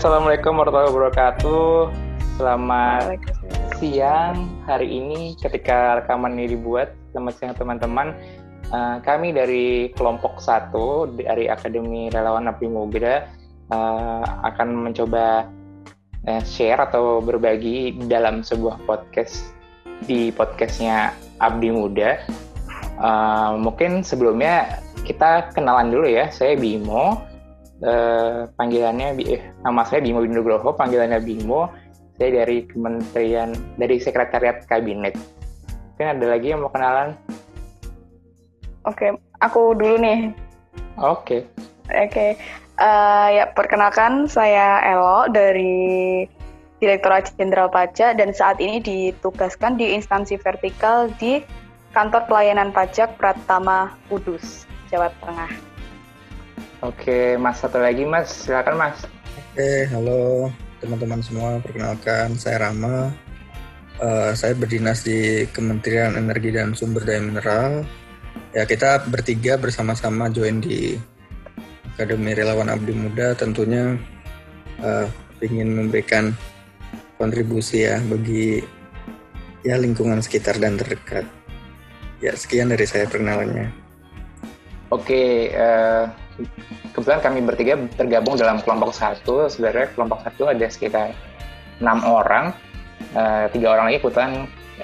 assalamualaikum warahmatullahi wabarakatuh. Selamat siang hari ini ketika rekaman ini dibuat. Selamat siang teman-teman. Uh, kami dari kelompok satu dari Akademi Relawan Abdi Muda uh, akan mencoba uh, share atau berbagi dalam sebuah podcast di podcastnya Abdi Muda. Uh, mungkin sebelumnya kita kenalan dulu ya. Saya Bimo uh, panggilannya eh, nama saya Bimo Windogroho, panggilannya Bimo. Saya dari Kementerian dari Sekretariat Kabinet. Mungkin ada lagi yang mau kenalan? Oke, aku dulu nih. Oke. Oke. Uh, ya perkenalkan saya Elo dari Direktorat Jenderal Pajak dan saat ini ditugaskan di instansi vertikal di Kantor Pelayanan Pajak Pratama Kudus, Jawa Tengah. Oke, Mas satu lagi Mas, silakan Mas. Oke, halo teman-teman semua, perkenalkan saya Rama. Uh, saya berdinas di Kementerian Energi dan Sumber Daya Mineral. Ya kita bertiga bersama-sama join di Akademi Relawan Abdi Muda, tentunya uh, ingin memberikan kontribusi ya bagi ya lingkungan sekitar dan terdekat. Ya sekian dari saya perkenalannya. Oke, uh, kebetulan kami bertiga tergabung dalam kelompok satu. Sebenarnya kelompok satu ada sekitar enam orang. Uh, tiga orang lagi kebetulan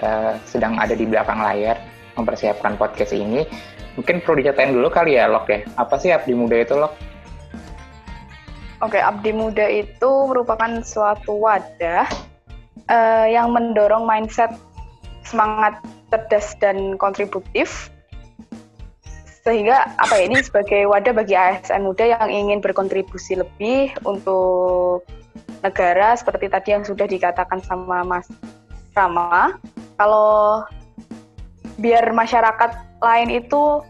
uh, sedang ada di belakang layar mempersiapkan podcast ini. Mungkin perlu diceritain dulu kali ya, Lok ya. Apa sih Abdi Muda itu, Lok? Oke, Abdi Muda itu merupakan suatu wadah uh, yang mendorong mindset semangat cerdas dan kontributif sehingga apa ya ini sebagai wadah bagi ASN muda yang ingin berkontribusi lebih untuk negara seperti tadi yang sudah dikatakan sama Mas Rama kalau biar masyarakat lain itu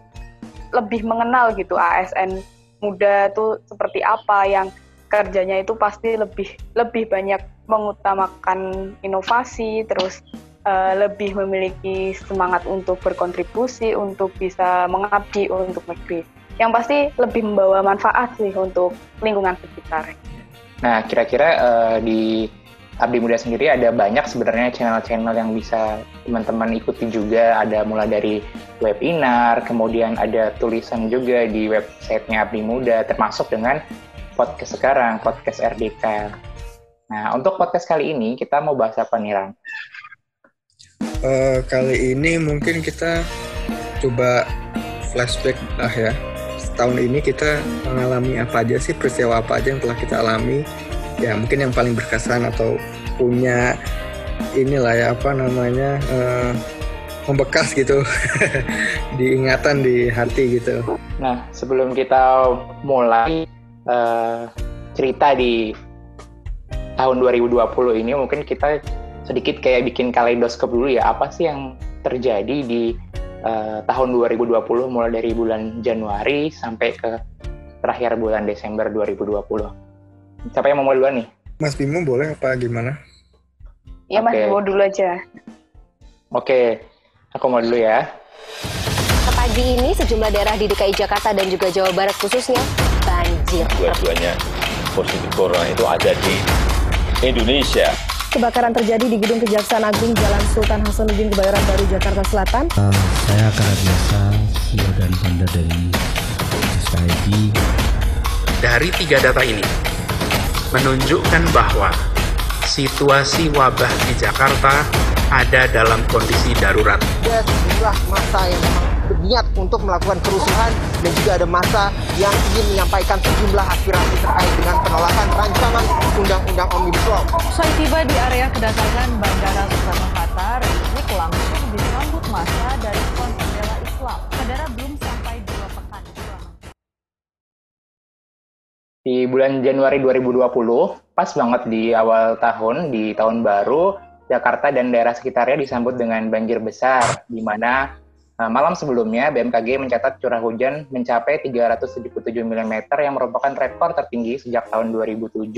lebih mengenal gitu ASN muda itu seperti apa yang kerjanya itu pasti lebih lebih banyak mengutamakan inovasi terus uh, lebih memiliki semangat untuk berkontribusi, untuk bisa mengabdi untuk negeri. Yang pasti lebih membawa manfaat sih untuk lingkungan sekitar. Nah, kira-kira uh, di Abdi Muda sendiri ada banyak sebenarnya channel-channel yang bisa teman-teman ikuti juga. Ada mulai dari webinar, kemudian ada tulisan juga di websitenya Abdi Muda, termasuk dengan podcast sekarang, podcast RDK. Nah, untuk podcast kali ini kita mau bahas apa nih, Ram? Uh, kali ini mungkin kita coba flashback lah ya. Tahun ini kita mengalami apa aja sih peristiwa apa aja yang telah kita alami. Ya mungkin yang paling berkesan atau punya inilah ya apa namanya uh, membekas gitu diingatan di hati gitu. Nah sebelum kita mulai uh, cerita di tahun 2020 ini mungkin kita sedikit kayak bikin kaleidoskop dulu ya apa sih yang terjadi di uh, tahun 2020 mulai dari bulan Januari sampai ke terakhir bulan Desember 2020. Siapa yang mau mulai duluan nih? Mas Bimo boleh apa gimana? Iya Mas Bimo dulu aja. Oke, aku mau dulu ya. Pagi ini sejumlah daerah di DKI Jakarta dan juga Jawa Barat khususnya banjir. Dua-duanya positif corona itu ada di Indonesia. Kebakaran terjadi di Gedung Kejaksaan Agung Jalan Sultan Hasanuddin Kebayoran Baru Jakarta Selatan. Uh, saya akan biasa CEO dan founder dari Society. Dari tiga data ini menunjukkan bahwa situasi wabah di Jakarta ada dalam kondisi darurat. Ada sejumlah masa yang berniat untuk melakukan kerusuhan dan juga ada masa yang ingin menyampaikan sejumlah aspirasi terkait dengan penolakan rancangan Undang-Undang Omnibus Law. Saya tiba di area kedatangan Bandara Soekarno-Hatta, Rizik langsung disambut masa dari Front Pembela Islam. Saudara belum sampai dua pekan. Di bulan Januari 2020, pas banget di awal tahun, di tahun baru, Jakarta dan daerah sekitarnya disambut dengan banjir besar, di mana uh, malam sebelumnya BMKG mencatat curah hujan mencapai 377 mm yang merupakan rekor tertinggi sejak tahun 2007.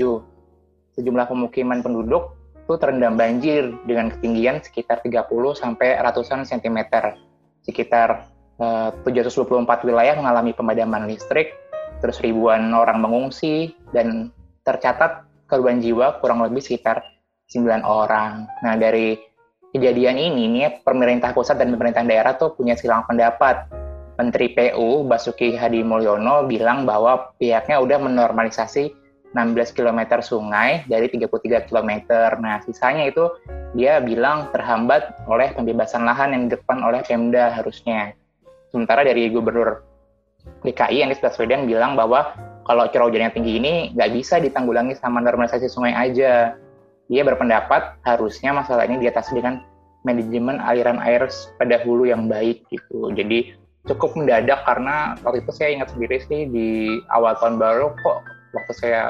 Sejumlah pemukiman penduduk itu terendam banjir dengan ketinggian sekitar 30 sampai ratusan sentimeter. Sekitar uh, 724 wilayah mengalami pemadaman listrik, terus ribuan orang mengungsi, dan tercatat korban jiwa kurang lebih sekitar 9 orang. Nah, dari kejadian ini nih pemerintah pusat dan pemerintah daerah tuh punya silang pendapat. Menteri PU Basuki Hadi Mulyono bilang bahwa pihaknya udah menormalisasi 16 km sungai dari 33 km. Nah, sisanya itu dia bilang terhambat oleh pembebasan lahan yang depan oleh Pemda harusnya. Sementara dari Gubernur DKI Anies Baswedan bilang bahwa kalau curah hujan yang tinggi ini nggak bisa ditanggulangi sama normalisasi sungai aja. Dia berpendapat harusnya masalah ini diatasi dengan manajemen aliran air pada hulu yang baik gitu. Jadi cukup mendadak karena waktu itu saya ingat sendiri sih di awal tahun baru kok waktu saya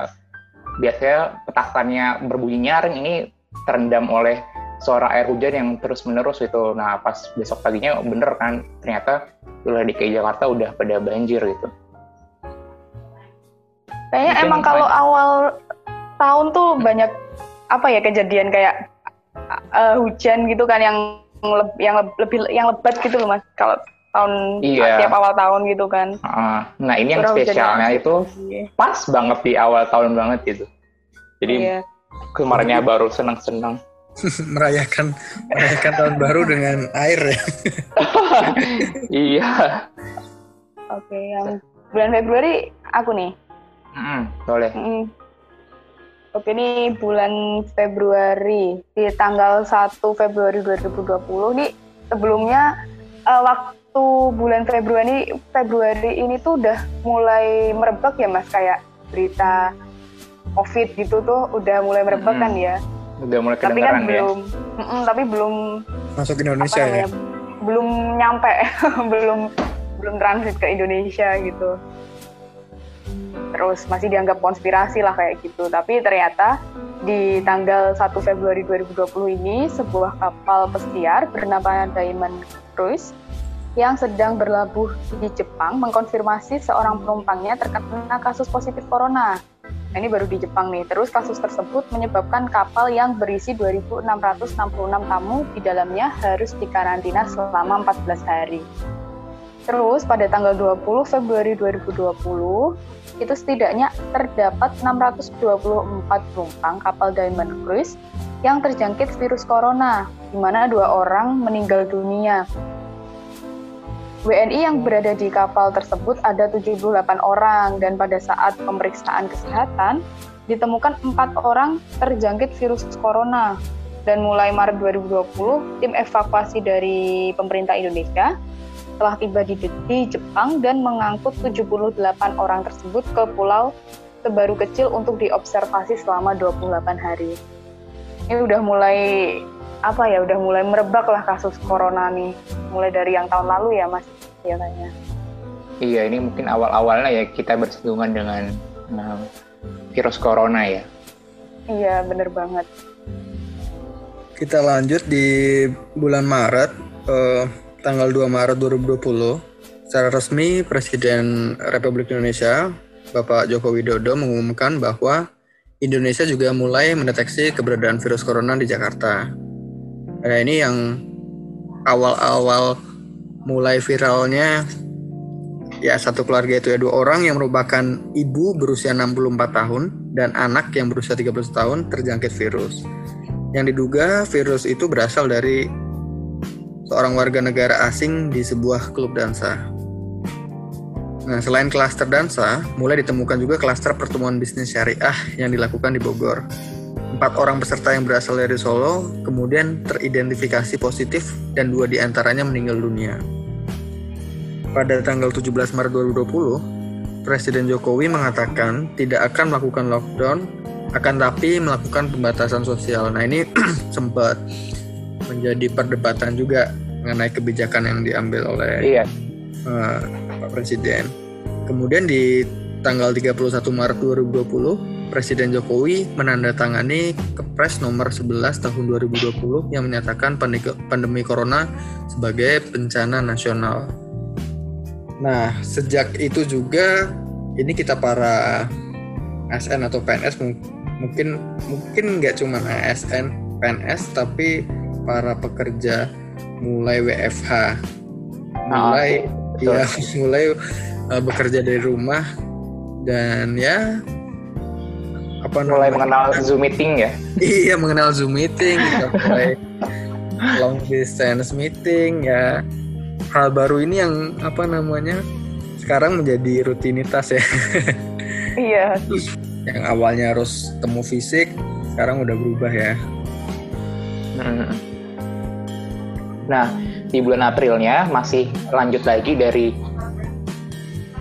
biasanya petasannya berbunyi nyaring ini terendam oleh suara air hujan yang terus menerus itu. Nah pas besok paginya bener kan ternyata wilayah DKI Jakarta udah pada banjir gitu. Kayaknya Mungkin emang kalau awal tahun tuh banyak apa ya kejadian kayak uh, hujan gitu kan yang leb- yang leb- lebih yang lebat gitu loh mas kalau tahun Iya. tiap awal tahun gitu kan. Ah, nah ini yang Curah hujannya spesialnya itu Iya. pas banget di awal tahun banget gitu. Jadi Iya. kemarinnya baru senang-senang. merayakan merayakan tahun baru dengan air ya. iya. Oke, yang bulan Februari aku nih. Hmm, boleh. Mm. Oke, ini bulan Februari di tanggal 1 Februari 2020 nih sebelumnya eh, waktu bulan Februari Februari ini tuh udah mulai merebak ya Mas kayak berita COVID gitu tuh udah mulai merebak kan ya. Udah mulai Tapi kan ya. belum Mm-mm, tapi belum Masuk apa Indonesia ya. namanya, belum nyampe, belum belum transit ke Indonesia gitu. Terus masih dianggap konspirasi lah kayak gitu. Tapi ternyata di tanggal 1 Februari 2020 ini sebuah kapal pesiar bernama Diamond Cruise yang sedang berlabuh di Jepang mengkonfirmasi seorang penumpangnya terkena kasus positif corona. Nah, ini baru di Jepang nih. Terus kasus tersebut menyebabkan kapal yang berisi 2.666 tamu di dalamnya harus dikarantina selama 14 hari. Terus pada tanggal 20 Februari 2020 itu setidaknya terdapat 624 penumpang kapal Diamond Cruise yang terjangkit virus corona, di mana dua orang meninggal dunia. WNI yang berada di kapal tersebut ada 78 orang dan pada saat pemeriksaan kesehatan ditemukan empat orang terjangkit virus corona. Dan mulai Maret 2020, tim evakuasi dari pemerintah Indonesia telah tiba di, di Jepang dan mengangkut 78 orang tersebut ke pulau Sebaru kecil untuk diobservasi selama 28 hari. Ini udah mulai apa ya, udah mulai merebak lah kasus corona nih. Mulai dari yang tahun lalu ya Mas, ya kayaknya. Iya, ini mungkin awal-awalnya ya kita bersinggungan dengan nah, virus corona ya. Iya, bener banget. Kita lanjut di bulan Maret, eh, tanggal 2 Maret 2020, secara resmi Presiden Republik Indonesia, Bapak Joko Widodo mengumumkan bahwa Indonesia juga mulai mendeteksi keberadaan virus corona di Jakarta. Nah ini yang awal-awal mulai viralnya ya satu keluarga itu ya dua orang yang merupakan ibu berusia 64 tahun dan anak yang berusia 13 tahun terjangkit virus. Yang diduga virus itu berasal dari seorang warga negara asing di sebuah klub dansa. Nah, selain klaster dansa, mulai ditemukan juga klaster pertemuan bisnis syariah yang dilakukan di Bogor. Empat orang peserta yang berasal dari Solo kemudian teridentifikasi positif dan dua di antaranya meninggal dunia. Pada tanggal 17 Maret 2020, Presiden Jokowi mengatakan tidak akan melakukan lockdown, akan tapi melakukan pembatasan sosial. Nah ini sempat menjadi perdebatan juga mengenai kebijakan yang diambil oleh Iya. uh, Pak Presiden. Kemudian di tanggal 31 Maret 2020, Presiden Jokowi menandatangani Kepres nomor 11 tahun 2020 yang menyatakan pandemi, corona sebagai bencana nasional. Nah, sejak itu juga ini kita para ASN atau PNS mung- mungkin mungkin nggak cuma ASN PNS tapi para pekerja mulai WFH mulai betul. ya mulai uh, bekerja dari rumah dan ya apa mulai mengenal Zoom meeting ya? iya, mengenal Zoom meeting, kita mulai long distance meeting ya. Hal baru ini yang apa namanya sekarang menjadi rutinitas ya. Iya. yang awalnya harus temu fisik, sekarang udah berubah ya. Hmm. Nah, di bulan Aprilnya masih lanjut lagi dari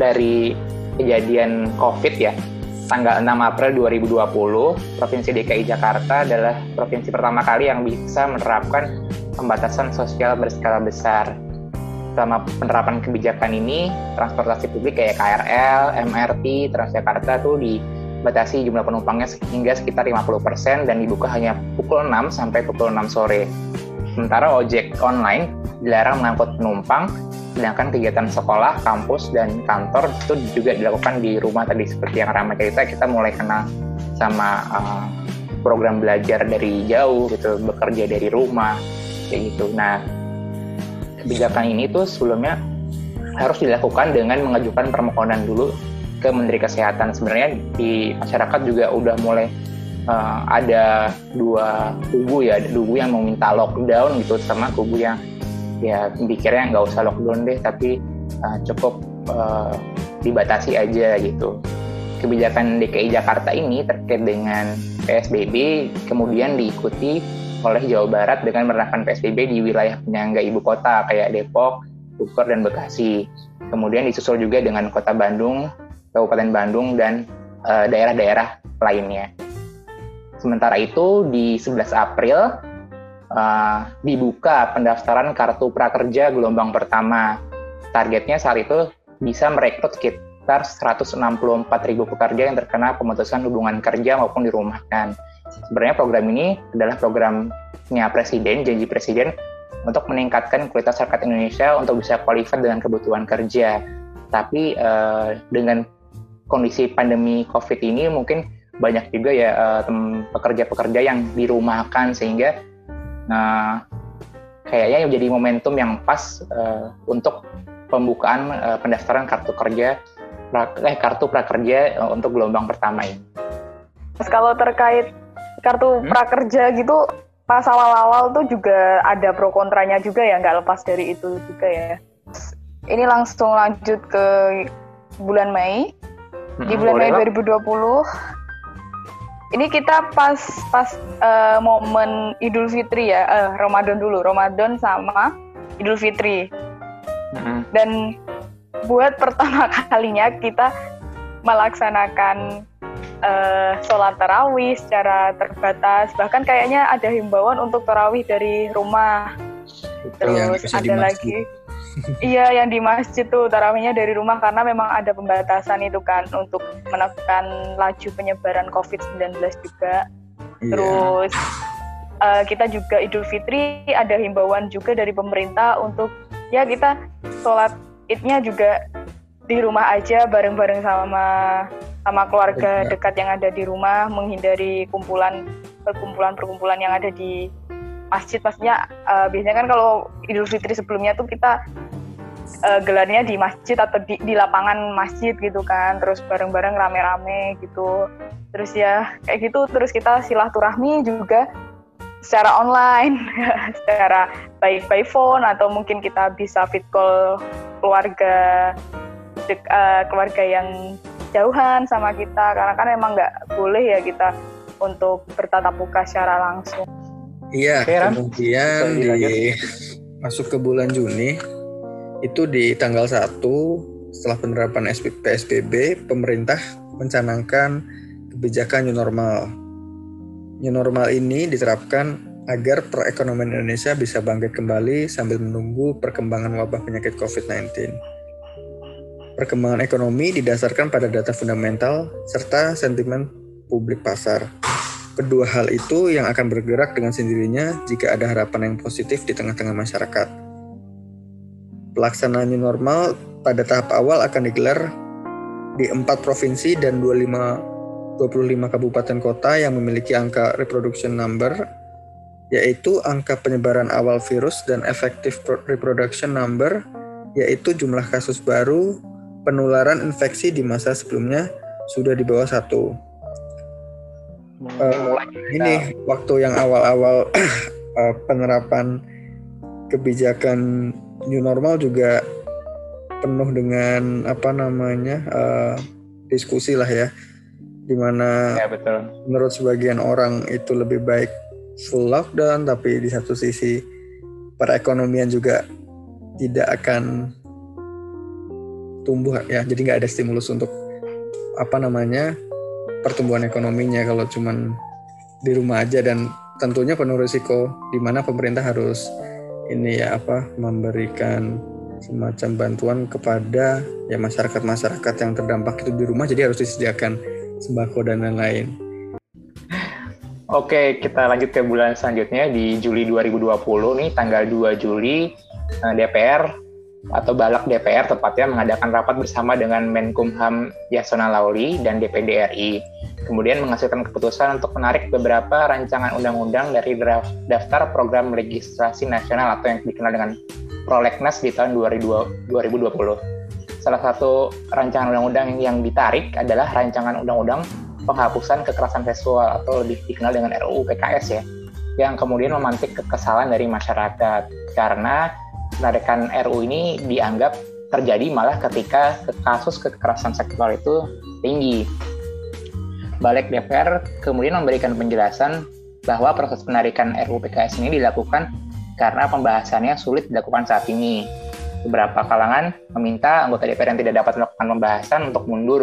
dari kejadian COVID ya. Tanggal 6 April 2020, Provinsi DKI Jakarta adalah provinsi pertama kali yang bisa menerapkan pembatasan sosial berskala besar. Selama penerapan kebijakan ini, transportasi publik kayak KRL, MRT, Transjakarta tuh dibatasi jumlah penumpangnya hingga sekitar 50% dan dibuka hanya pukul 6 sampai pukul 6 sore. Sementara ojek online dilarang mengangkut penumpang, sedangkan kegiatan sekolah, kampus, dan kantor itu juga dilakukan di rumah tadi seperti yang ramai cerita kita mulai kenal sama uh, program belajar dari jauh gitu, bekerja dari rumah kayak gitu. Nah, kebijakan ini tuh sebelumnya harus dilakukan dengan mengajukan permohonan dulu ke Menteri Kesehatan. Sebenarnya di masyarakat juga udah mulai uh, ada dua kubu ya, ada kubu yang meminta lockdown gitu sama kubu yang ya pikirnya nggak usah lockdown deh, tapi uh, cukup uh, dibatasi aja gitu. Kebijakan DKI Jakarta ini terkait dengan PSBB kemudian diikuti oleh Jawa Barat dengan menerapkan PSBB di wilayah penyangga ibu kota kayak Depok, Bogor, dan Bekasi. Kemudian disusul juga dengan kota Bandung, Kabupaten Bandung, dan daerah-daerah uh, lainnya. Sementara itu di 11 April uh, dibuka pendaftaran kartu prakerja gelombang pertama. Targetnya saat itu bisa merekrut sekitar 164 ribu pekerja yang terkena pemutusan hubungan kerja maupun dirumahkan. Sebenarnya program ini adalah programnya Presiden, janji Presiden untuk meningkatkan kualitas masyarakat Indonesia untuk bisa qualified dengan kebutuhan kerja. Tapi uh, dengan kondisi pandemi COVID ini mungkin banyak juga ya pekerja-pekerja uh, yang dirumahkan sehingga uh, kayaknya jadi momentum yang pas uh, untuk pembukaan uh, pendaftaran kartu kerja eh kartu prakerja uh, untuk gelombang pertama ini. Kalau terkait kartu hmm? prakerja gitu pas awal-awal tuh juga ada pro kontranya juga ya nggak lepas dari itu juga ya. Ini langsung lanjut ke bulan Mei. Di hmm, bulan Mei 2020 ini kita pas pas uh, momen Idul Fitri ya, uh, Ramadan dulu, Ramadan sama Idul Fitri. Mm-hmm. Dan buat pertama kalinya kita melaksanakan uh, sholat tarawih secara terbatas. Bahkan kayaknya ada himbauan untuk tarawih dari rumah. Terus ada lagi iya yang di masjid tuh tarawihnya dari rumah karena memang ada pembatasan itu kan untuk menekan laju penyebaran COVID-19 juga. Iya. Terus uh, kita juga Idul Fitri ada himbauan juga dari pemerintah untuk ya kita sholat idnya juga di rumah aja bareng-bareng sama sama keluarga iya. dekat yang ada di rumah menghindari kumpulan perkumpulan-perkumpulan yang ada di masjid maksudnya uh, biasanya kan kalau Idul Fitri sebelumnya tuh kita uh, gelarnya di masjid atau di, di lapangan masjid gitu kan. Terus bareng-bareng rame-rame gitu. Terus ya kayak gitu. Terus kita silaturahmi juga secara online secara baik by phone atau mungkin kita bisa fit call keluarga dek, uh, keluarga yang jauhan sama kita. Karena kan emang nggak boleh ya kita untuk bertatap muka secara langsung Iya, kemudian di masuk ke bulan Juni itu di tanggal 1 setelah penerapan PSBB pemerintah mencanangkan kebijakan new normal. New normal ini diterapkan agar perekonomian Indonesia bisa bangkit kembali sambil menunggu perkembangan wabah penyakit COVID-19. Perkembangan ekonomi didasarkan pada data fundamental serta sentimen publik pasar. Kedua hal itu yang akan bergerak dengan sendirinya jika ada harapan yang positif di tengah-tengah masyarakat. Pelaksanaan new normal pada tahap awal akan digelar di empat provinsi dan 25, 25 kabupaten kota yang memiliki angka reproduction number, yaitu angka penyebaran awal virus dan effective reproduction number, yaitu jumlah kasus baru penularan infeksi di masa sebelumnya sudah di bawah satu. Uh, ini waktu yang awal-awal uh, penerapan kebijakan new normal juga penuh dengan apa namanya uh, diskusi lah ya. Di mana ya, betul. menurut sebagian orang itu lebih baik full lockdown tapi di satu sisi perekonomian juga tidak akan tumbuh ya. Jadi nggak ada stimulus untuk apa namanya pertumbuhan ekonominya kalau cuman di rumah aja. Dan tentunya penuh risiko di mana pemerintah harus ini ya apa memberikan semacam bantuan kepada ya masyarakat-masyarakat yang terdampak itu di rumah. Jadi harus disediakan sembako dan lain-lain. Oke, kita lanjut ke bulan selanjutnya di Juli 2020 nih tanggal 2 Juli eh, DPR atau Balak DPR tepatnya mengadakan rapat bersama dengan Menkumham Yasona Lauli dan DPD RI. Kemudian menghasilkan keputusan untuk menarik beberapa rancangan undang-undang dari daftar program legislasi nasional atau yang dikenal dengan Prolegnas di tahun 2020. Salah satu rancangan undang-undang yang ditarik adalah rancangan undang-undang penghapusan kekerasan seksual atau lebih dikenal dengan RUU PKS ya, yang kemudian memantik kekesalan dari masyarakat karena penarikan RUU ini dianggap terjadi malah ketika kasus kekerasan seksual itu tinggi. Balik DPR kemudian memberikan penjelasan bahwa proses penarikan RUU PKS ini dilakukan karena pembahasannya sulit dilakukan saat ini. Beberapa kalangan meminta anggota DPR yang tidak dapat melakukan pembahasan untuk mundur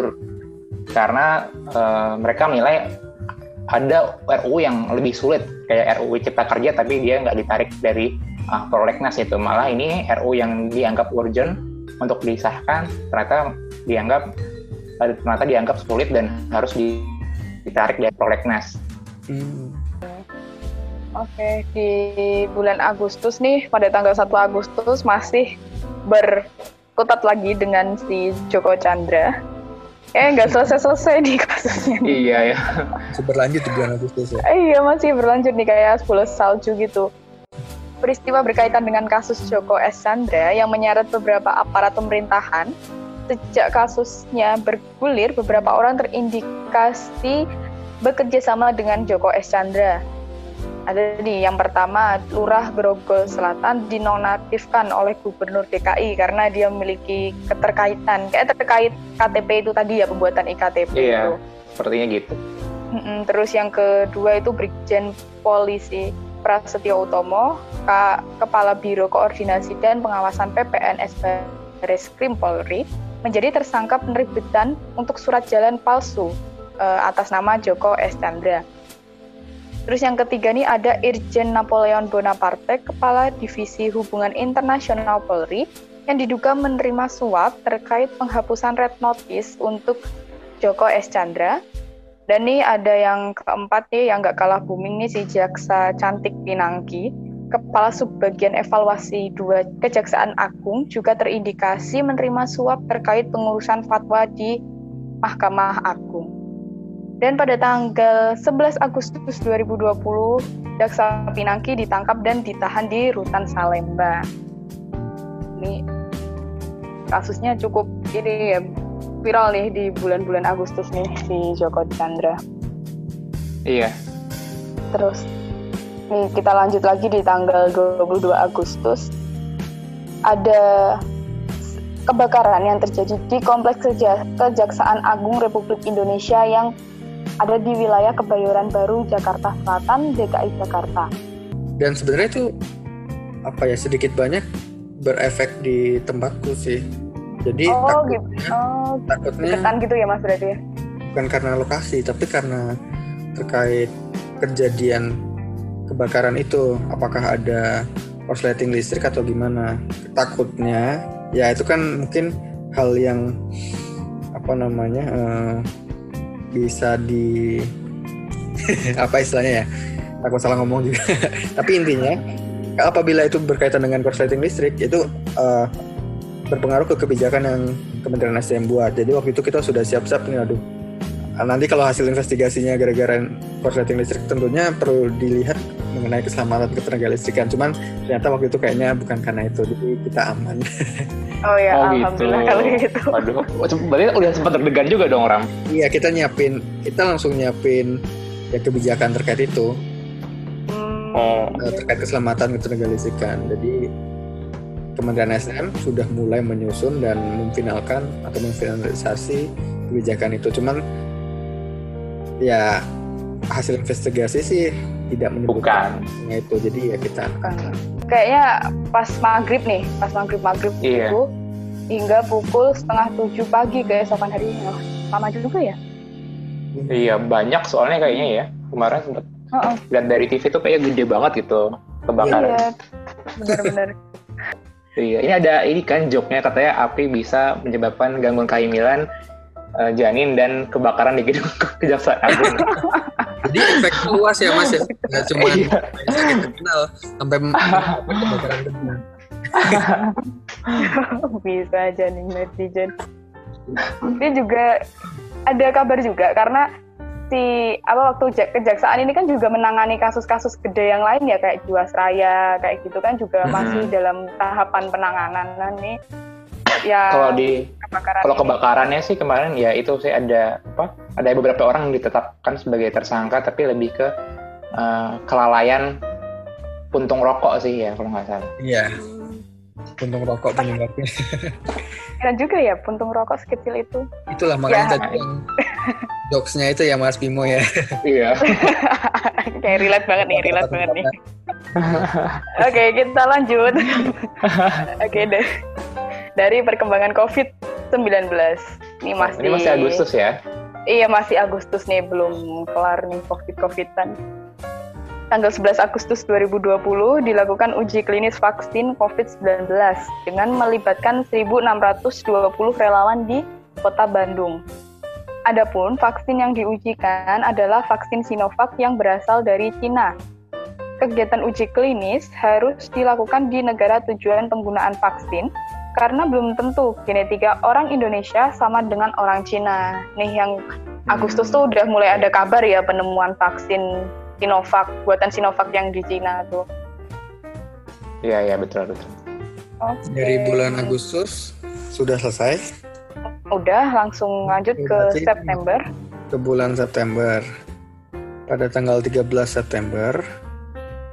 karena uh, mereka menilai ada RUU yang lebih sulit kayak RUU Cipta Kerja tapi dia nggak ditarik dari uh, prolegnas itu malah ini RUU yang dianggap urgent untuk disahkan ternyata dianggap ternyata dianggap sulit dan harus ditarik dari prolegnas. Hmm. Oke, di bulan Agustus nih, pada tanggal 1 Agustus masih berkutat lagi dengan si Joko Chandra eh nggak selesai-selesai nih kasusnya. Nih. Iya ya. Masih berlanjut di bulan Agustus ya? Iya masih berlanjut nih kayak 10 salju gitu. Peristiwa berkaitan dengan kasus Joko S. Chandra yang menyeret beberapa aparat pemerintahan. Sejak kasusnya bergulir, beberapa orang terindikasi bekerja sama dengan Joko S. Chandra ada nih yang pertama Lurah Grogol Selatan dinonaktifkan oleh Gubernur DKI karena dia memiliki keterkaitan kayak terkait KTP itu tadi ya pembuatan iktp iya, itu. sepertinya gitu. Terus yang kedua itu Brigjen Polisi Prasetyo Utomo, K Kepala Biro Koordinasi dan Pengawasan PPNS Baris Krim Polri menjadi tersangka penerbitan untuk surat jalan palsu uh, atas nama Joko S. Terus yang ketiga nih ada Irjen Napoleon Bonaparte, Kepala Divisi Hubungan Internasional Polri, yang diduga menerima suap terkait penghapusan red notice untuk Joko S. Chandra. Dan nih ada yang keempat nih yang gak kalah booming nih si Jaksa Cantik Pinangki, Kepala Subbagian Evaluasi 2 Kejaksaan Agung juga terindikasi menerima suap terkait pengurusan fatwa di Mahkamah Agung. Dan pada tanggal 11 Agustus 2020, Jaksa Pinangki ditangkap dan ditahan di Rutan Salemba. Ini kasusnya cukup ini ya viral nih di bulan-bulan Agustus nih si Joko Chandra. Iya. Terus nih kita lanjut lagi di tanggal 22 Agustus ada kebakaran yang terjadi di Kompleks Kejaksaan Agung Republik Indonesia yang ada di wilayah Kebayoran Baru, Jakarta Selatan, DKI Jakarta. Dan sebenarnya itu apa ya sedikit banyak berefek di tempatku sih. Jadi oh, takutnya, gitu. oh, takutnya deketan gitu ya mas berarti ya? Bukan karena lokasi, tapi karena terkait kejadian kebakaran itu, apakah ada korsleting listrik atau gimana? Takutnya, ya itu kan mungkin hal yang apa namanya uh, bisa di apa istilahnya ya takut salah ngomong juga tapi intinya apabila itu berkaitan dengan korsleting listrik itu uh, berpengaruh ke kebijakan yang Kementerian SDM buat. Jadi waktu itu kita sudah siap-siap nih aduh. Nanti kalau hasil investigasinya gara-gara korsleting listrik tentunya perlu dilihat mengenai keselamatan ketenaga listrikan. Cuman ternyata waktu itu kayaknya bukan karena itu jadi kita aman. Oh ya oh, alhamdulillah gitu. kalau gitu. Waduh berarti udah sempat deg-degan juga dong orang iya kita nyiapin kita langsung nyiapin ya kebijakan terkait itu. Oh, eh, terkait keselamatan ketenaga listrikan. Jadi Kementerian SDM sudah mulai menyusun dan memfinalkan atau memfinalisasi kebijakan itu. Cuman ya hasil investigasi sih tidak menyebutkan bukan. itu. Jadi ya kita Bukan. Kayaknya pas maghrib nih, pas maghrib maghrib Iya. itu hingga pukul setengah tujuh pagi keesokan harinya. Lama juga ya? Iya, banyak soalnya kayaknya ya. Kemarin sempet Heeh. lihat dari TV tuh kayaknya gede banget gitu kebakaran. Iya, benar-benar. Iya, ini ada ini kan joknya katanya api bisa menyebabkan gangguan kehamilan, eh, janin dan kebakaran di gedung kejaksaan agung. jadi efek luas ya mas ya. Nggak cuma Iya. sakit terkenal sampai kebakaran benar. Bisa aja nih netizen. Tapi juga ada kabar juga karena si apa waktu ja- kejaksaan ini kan juga menangani kasus-kasus gede yang lain ya kayak Jiwasraya kayak gitu kan juga masih dalam tahapan penanganan Nah, nih. Ya kalau di kebakaran kalau ini. kebakarannya sih kemarin ya itu sih ada apa? Ada beberapa orang yang ditetapkan sebagai tersangka tapi lebih ke eh, kelalaian puntung rokok sih ya kalau nggak salah. Iya. Puntung rokok penyebabnya. Dan juga ya puntung rokok sekecil itu. Itulah makanya Ya. tadi yang jokesnya itu ya Mas Bimo ya. Iya. Kayak relate banget nih, relate banget nih. Oke, kita lanjut. Oke deh. Dari perkembangan COVID-19. Ini masih Ini masih Agustus ya. Iya, masih Agustus nih, belum kelar nih COVID-COVIDan. Tanggal 11 Agustus 2020 dilakukan uji klinis vaksin COVID-19 dengan melibatkan 1.620 relawan di Kota Bandung. Adapun vaksin yang diujikan adalah vaksin Sinovac yang berasal dari Cina. Kegiatan uji klinis harus dilakukan di negara tujuan penggunaan vaksin karena belum tentu genetika orang Indonesia sama dengan orang Cina. Nih yang Agustus tuh udah mulai ada kabar ya penemuan vaksin Sinovac, buatan Sinovac yang di Cina tuh. Iya, iya betul betul. Oke. Dari bulan Agustus sudah selesai Udah langsung lanjut Oke, ke berarti- September. ke bulan September. Pada tanggal 13 September,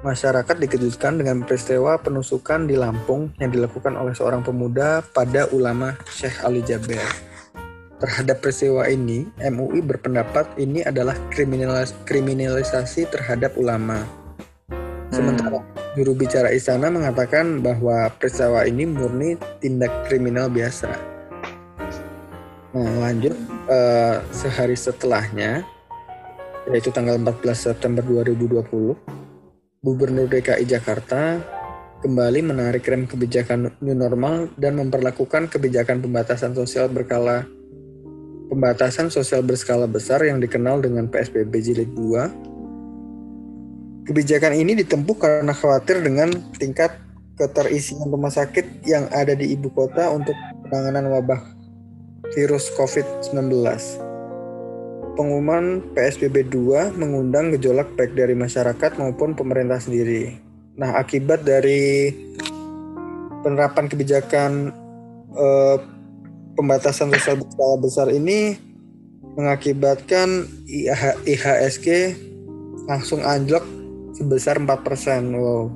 masyarakat dikejutkan dengan peristiwa penusukan di Lampung yang dilakukan oleh seorang pemuda pada ulama Syekh Ali Jaber. Terhadap peristiwa ini, MUI berpendapat ini adalah kriminalis- kriminalisasi terhadap ulama. Sementara juru bicara istana mengatakan bahwa peristiwa ini murni tindak kriminal biasa. Nah, lanjut eh, sehari setelahnya, yaitu tanggal 14 September 2020, Gubernur DKI Jakarta kembali menarik rem kebijakan new normal dan memperlakukan kebijakan pembatasan sosial berkala pembatasan sosial berskala besar yang dikenal dengan PSBB Jilid 2. Kebijakan ini ditempuh karena khawatir dengan tingkat keterisian rumah sakit yang ada di ibu kota untuk penanganan wabah virus COVID-19. Pengumuman PSBB 2 mengundang gejolak baik dari masyarakat maupun pemerintah sendiri. Nah, akibat dari penerapan kebijakan eh, pembatasan sosial berskala besar ini mengakibatkan IH, IHSG langsung anjlok sebesar 4%. Wow.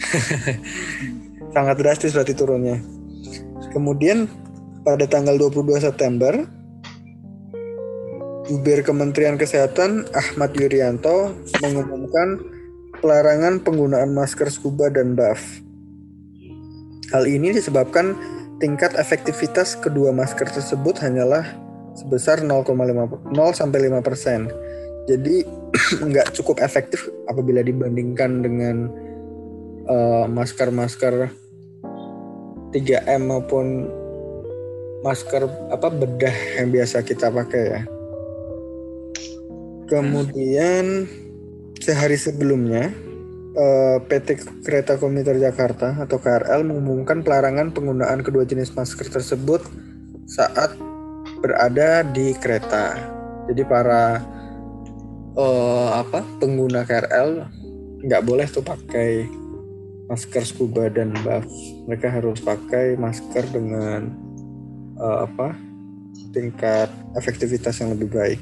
Sangat drastis berarti turunnya. Kemudian pada tanggal 22 September Jubir Kementerian Kesehatan Ahmad Yuryanto mengumumkan pelarangan penggunaan masker scuba dan buff. Hal ini disebabkan tingkat efektivitas kedua masker tersebut hanyalah sebesar 0,5 0 sampai 5 persen. Jadi nggak cukup efektif apabila dibandingkan dengan eh, masker-masker 3M maupun masker apa bedah yang biasa kita pakai ya. Kemudian sehari sebelumnya eh, PT Kereta Komuter Jakarta atau KRL mengumumkan pelarangan penggunaan kedua jenis masker tersebut saat berada di kereta. Jadi para eh, apa pengguna KRL nggak boleh tuh pakai masker scuba dan buff. Mereka harus pakai masker dengan eh, apa tingkat efektivitas yang lebih baik.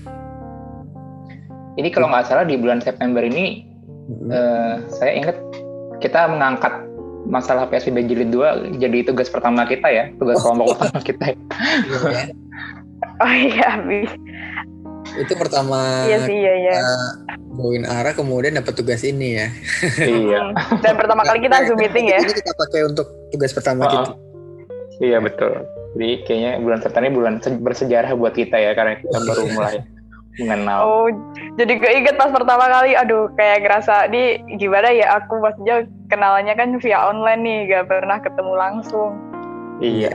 ini kalau nggak salah di bulan September ini Hmm. eh, saya ingat kita mengangkat masalah PSBB jilid 2 jadi tugas pertama kita ya, tugas kelompok pertama kita. ya. Iya. Oh iya, Bi. Itu pertama Iya sih, iya, iya. bawain arah kemudian dapat tugas ini ya. iya. Dan pertama kali kita Zoom meeting ya. Ini kita pakai untuk tugas pertama Oh, kita. Iya betul. Jadi kayaknya bulan September ini bulan se- bersejarah buat kita ya karena kita baru mulai mengenal. Oh, jadi keinget pas pertama kali, aduh kayak ngerasa di gimana ya aku maksudnya kenalannya kan via online nih, gak pernah ketemu langsung. Iya.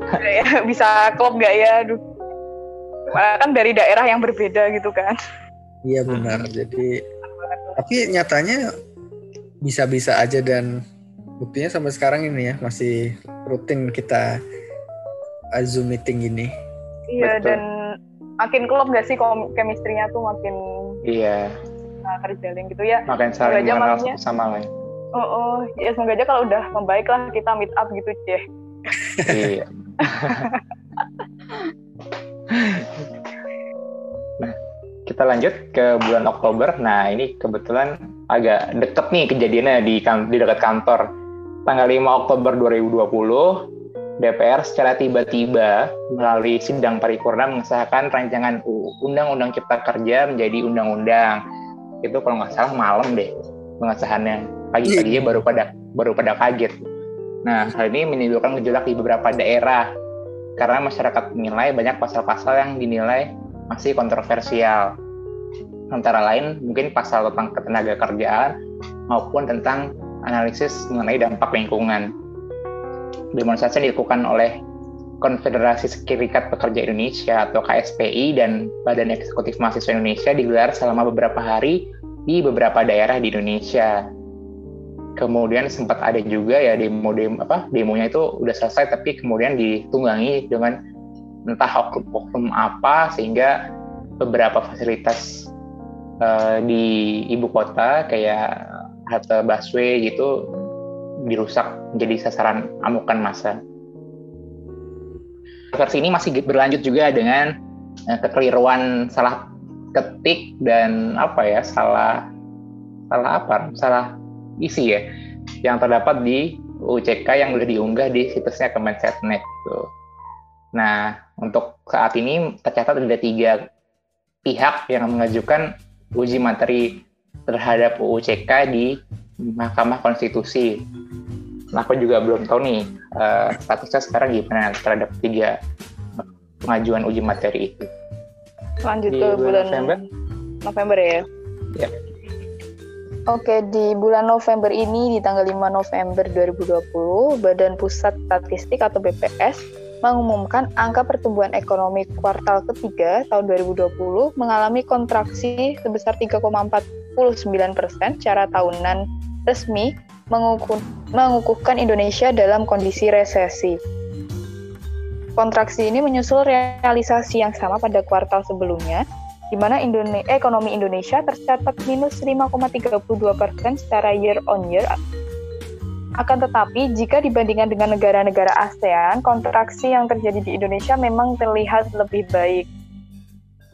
Bisa klop gak ya? Aduh. Malah kan dari daerah yang berbeda gitu kan. Iya benar. Jadi tapi nyatanya bisa-bisa aja dan buktinya sampai sekarang ini ya masih rutin kita Zoom meeting ini. Iya Betul. dan makin klop gak sih kom- chemistry-nya tuh makin Iya. uh, terjalin gitu ya. Makin saling mengenal satu sama lain. Oh, oh, ya semoga aja kalau udah membaik lah kita meet up gitu deh. iya. nah, kita lanjut ke bulan Oktober. Nah, ini kebetulan agak deket nih kejadiannya di kan- di dekat kantor. Tanggal 5 Oktober 2020, DPR secara tiba-tiba melalui sidang paripurna mengesahkan rancangan Undang-Undang Cipta Kerja menjadi undang-undang. Itu kalau nggak salah malam deh pengesahannya. Pagi-paginya baru pada baru pada kaget. Nah, hal ini menimbulkan gejolak di beberapa daerah karena masyarakat menilai banyak pasal-pasal yang dinilai masih kontroversial. Antara lain mungkin pasal tentang ketenaga kerjaan maupun tentang analisis mengenai dampak lingkungan. Demonstrasi dilakukan oleh Konfederasi Serikat Pekerja Indonesia atau KSPI dan Badan Eksekutif Mahasiswa Indonesia digelar selama beberapa hari di beberapa daerah di Indonesia. Kemudian sempat ada juga ya demo demo apa demonya itu udah selesai tapi kemudian ditunggangi dengan entah oknum-oknum apa sehingga beberapa fasilitas eh, di ibu kota kayak halte busway gitu dirusak menjadi sasaran amukan massa. Versi ini masih berlanjut juga dengan eh, kekeliruan salah ketik dan apa ya salah salah apa salah isi ya yang terdapat di UCK yang sudah diunggah di situsnya Kemensetnek gitu. Nah, untuk saat ini tercatat ada tiga pihak yang mengajukan uji materi terhadap UCK di Mahkamah Konstitusi. Nah, aku juga belum tahu nih eh, statusnya sekarang gimana terhadap tiga pengajuan uji materi itu. Lanjut Di ke bulan bulan November? November ya. Ya. Oke, di bulan November ini, di tanggal 5 November 2020, Badan Pusat Statistik atau BPS mengumumkan angka pertumbuhan ekonomi kuartal ketiga tahun 2020 mengalami kontraksi sebesar 3,49 persen secara tahunan resmi mengukuh, mengukuhkan Indonesia dalam kondisi resesi. Kontraksi ini menyusul realisasi yang sama pada kuartal sebelumnya, di mana ekonomi Indonesia tercatat minus 5,32 persen secara year on year. Akan tetapi, jika dibandingkan dengan negara-negara ASEAN, kontraksi yang terjadi di Indonesia memang terlihat lebih baik.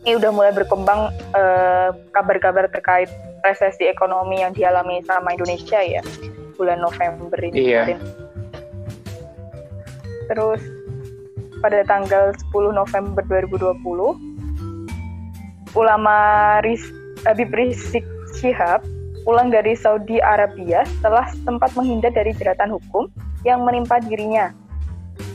Ini udah mulai berkembang eh, kabar-kabar terkait resesi ekonomi yang dialami sama Indonesia ya, bulan November ini. Iya. kemarin. Terus pada tanggal 10 November 2020, ulama Riz, Habib Rizik Syihab pulang dari Saudi Arabia setelah sempat menghindar dari jeratan hukum yang menimpa dirinya.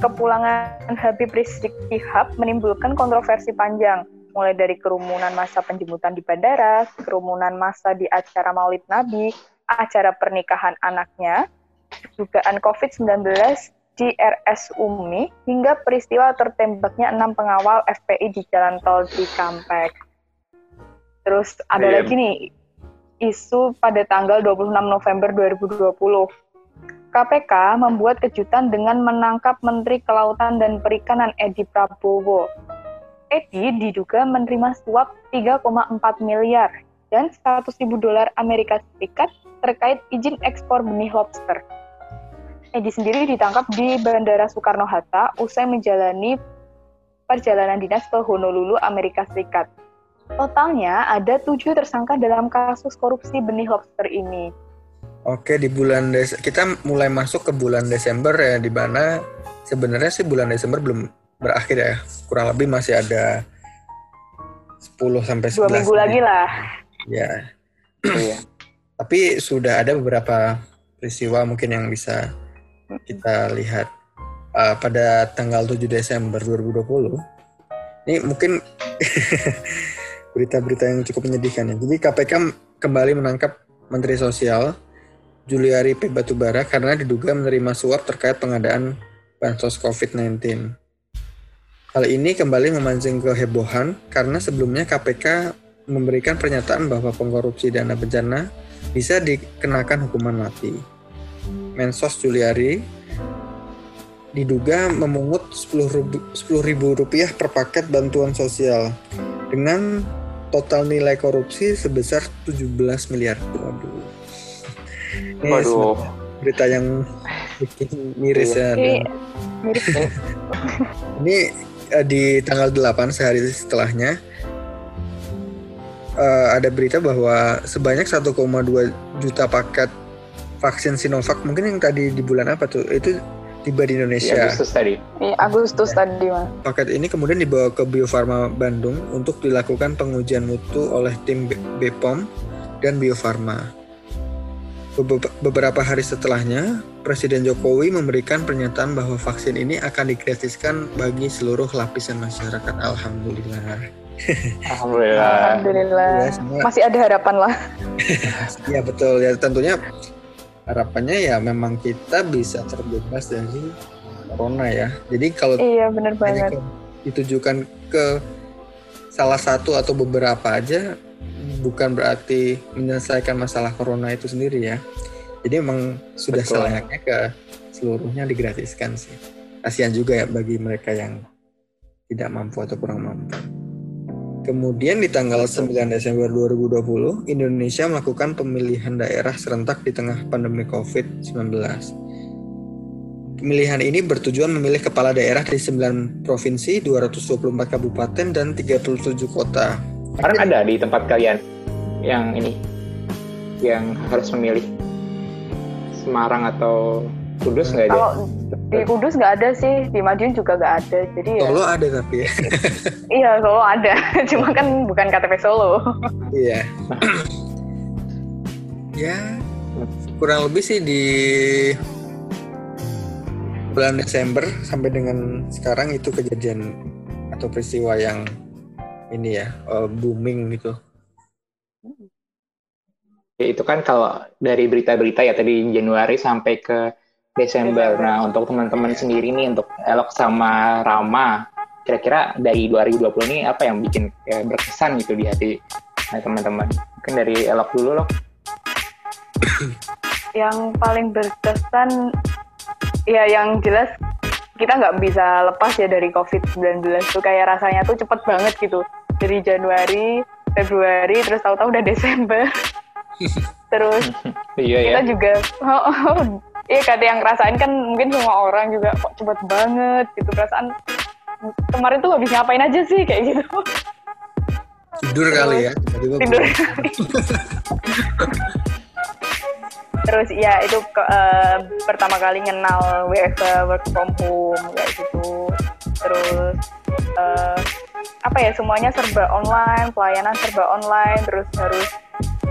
Kepulangan Habib Rizik Syihab menimbulkan kontroversi panjang, mulai dari kerumunan masa penjemputan di bandara, kerumunan masa di acara Maulid Nabi, acara pernikahan anaknya, dugaan COVID-19 di RS Umi, hingga peristiwa tertembaknya enam pengawal FPI di jalan tol di Kampek. Terus ada Iya. lagi nih, isu pada tanggal 26 November 2020. KPK membuat kejutan dengan menangkap Menteri Kelautan dan Perikanan Edi Prabowo. Edi diduga menerima suap 3,4 miliar dan 100 ribu dolar Amerika Serikat terkait izin ekspor benih lobster. Edi sendiri ditangkap di Bandara Soekarno-Hatta usai menjalani perjalanan dinas ke Honolulu, Amerika Serikat. Totalnya ada tujuh tersangka dalam kasus korupsi benih lobster ini. Oke, di bulan Des kita mulai masuk ke bulan Desember ya, di mana sebenarnya sih bulan Desember belum berakhir ya. Kurang lebih masih ada 10 sampai 11 Dua minggu lagi lah. Ya. Iya. Tapi sudah ada beberapa peristiwa mungkin yang bisa kita lihat uh, pada tanggal 7 Desember 2020. Ini mungkin berita-berita yang cukup menyedihkan ya. Jadi KPK kembali menangkap Menteri Sosial Juliari P. Batubara karena diduga menerima suap terkait pengadaan bansos COVID-19. Hal ini kembali memancing kehebohan karena sebelumnya KPK memberikan pernyataan bahwa pengkorupsi dana bencana bisa dikenakan hukuman mati. Mensos Juliari diduga memungut 10 ribu rupiah per paket bantuan sosial dengan total nilai korupsi sebesar 17 miliar. Waduh. Ini Waduh. berita yang bikin miris ya. Ini dan- mirip Ini eh, di tanggal 8 sehari setelahnya eh, ada berita bahwa sebanyak 1,2 juta paket vaksin Sinovac mungkin yang tadi di bulan apa tuh itu tiba di Di Indonesia. Agustus tadi. Ini Agustus tadi mas. Paket ini kemudian dibawa ke Bio Farma Bandung untuk dilakukan pengujian mutu oleh tim BPOM dan Bio Farma. Bebe- Beberapa hari setelahnya, Presiden Jokowi memberikan pernyataan bahwa vaksin ini akan digratiskan bagi seluruh lapisan masyarakat. Alhamdulillah. Alhamdulillah. Alhamdulillah. Ya, semua- Masih ada harapan lah. Ya betul ya tentunya harapannya ya memang kita bisa terbebas dari corona ya. Jadi kalau Iya bener hanya banget. ke- ditujukan ke salah satu atau beberapa aja bukan berarti menyelesaikan masalah corona itu sendiri ya. Jadi memang sudah Betul. selayaknya ke seluruhnya digratiskan sih. Kasihan juga ya bagi mereka yang tidak mampu atau kurang mampu. Kemudian di tanggal 9 Desember 2020, Indonesia melakukan pemilihan daerah serentak di tengah pandemi COVID-19. Pemilihan ini bertujuan memilih kepala daerah di 9 provinsi, 224 kabupaten, dan 37 kota. Kemarin ada di tempat kalian yang ini yang harus memilih Semarang atau Kudus nggak ada? Kalau di Kudus nggak ada sih, di Madiun juga nggak ada. Jadi ya, Solo ada tapi ya. iya Solo ada, cuma kan bukan KTP Solo. Iya. ya, kurang lebih sih di bulan Desember sampai dengan sekarang itu kejadian atau peristiwa yang ini ya eh, booming gitu. Ya, itu kan kalau dari berita-berita ya tadi Januari sampai ke Desember. Nah, untuk teman-teman sendiri nih untuk Elok sama Rama, kira-kira dari 2020 ini apa yang bikin ya, berkesan gitu di hati nah, teman-teman? Mungkin dari Elok dulu loh. yang paling berkesan, ya yang jelas kita nggak bisa lepas ya dari COVID-19 tuh kayak rasanya tuh cepet banget gitu. Dari Januari, Februari, terus tahu-tahu udah Desember. terus Iya ya. kita juga oh, oh, iya kata yang ngerasain kan mungkin semua orang juga kok cepet banget gitu perasaan kemarin tuh habis ngapain aja sih kayak gitu Tidur kali ya. tidur terus ya itu ke- eh, pertama kali kenal WFH work from home kayak gitu terus eh, apa ya semuanya serba online pelayanan serba online terus harus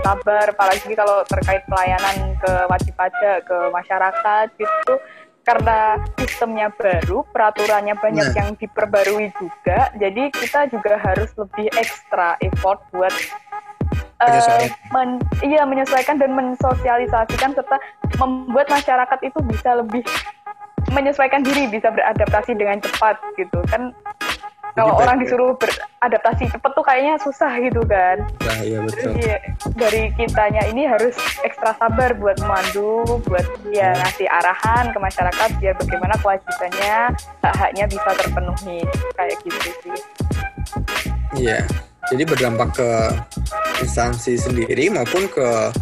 sabar apalagi kalau terkait pelayanan ke wajib pajak ke masyarakat gitu karena sistemnya baru peraturannya banyak Nah. yang diperbarui juga jadi kita juga harus lebih ekstra effort buat Menyesuaikan. men- iya menyesuaikan dan mensosialisasikan serta membuat masyarakat itu bisa lebih menyesuaikan diri bisa beradaptasi dengan cepat gitu kan kalau orang disuruh beradaptasi cepat tuh kayaknya susah gitu kan Nah, iya betul. Ya, dari kitanya ini harus ekstra sabar buat memandu, buat ya ngasih arahan ke masyarakat biar bagaimana kewajibannya, hak-haknya bisa terpenuhi kayak gitu sih. Iya. Jadi berdampak ke instansi sendiri maupun ke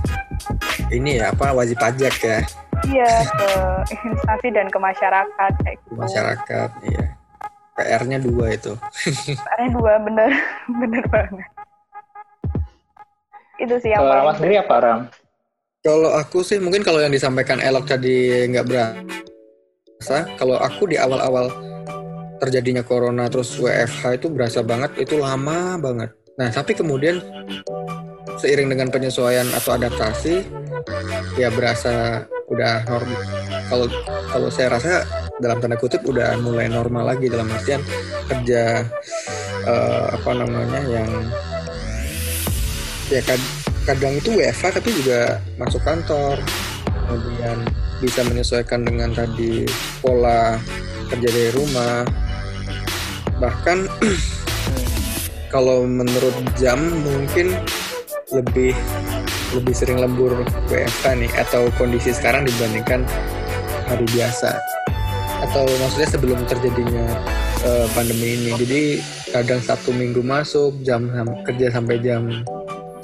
ini ya apa wajib pajak ya Iya ke instansi dan ke masyarakat kayak gitu. masyarakat. Iya. PR-nya dua itu. PR-nya dua bener bener banget. Itu sih yang Kalau paling Rama sendiri apa Ram? Kalau aku sih mungkin kalau yang disampaikan Elok tadi nggak berasa. Kalau aku di awal-awal terjadinya corona terus WFH itu berasa banget itu lama banget. Nah tapi kemudian seiring dengan penyesuaian atau adaptasi ya berasa udah normal. Kalau kalau saya rasa dalam tanda kutip udah mulai normal lagi dalam artian kerja eh, apa namanya yang ya kad- kadang itu WFH tapi juga masuk kantor kemudian bisa menyesuaikan dengan tadi pola kerja dari rumah. Bahkan kalau menurut jam mungkin lebih lebih sering lembur WFH nih atau kondisi sekarang dibandingkan hari biasa atau maksudnya sebelum terjadinya eh, pandemi ini. Jadi kadang satu minggu masuk jam kerja sampai jam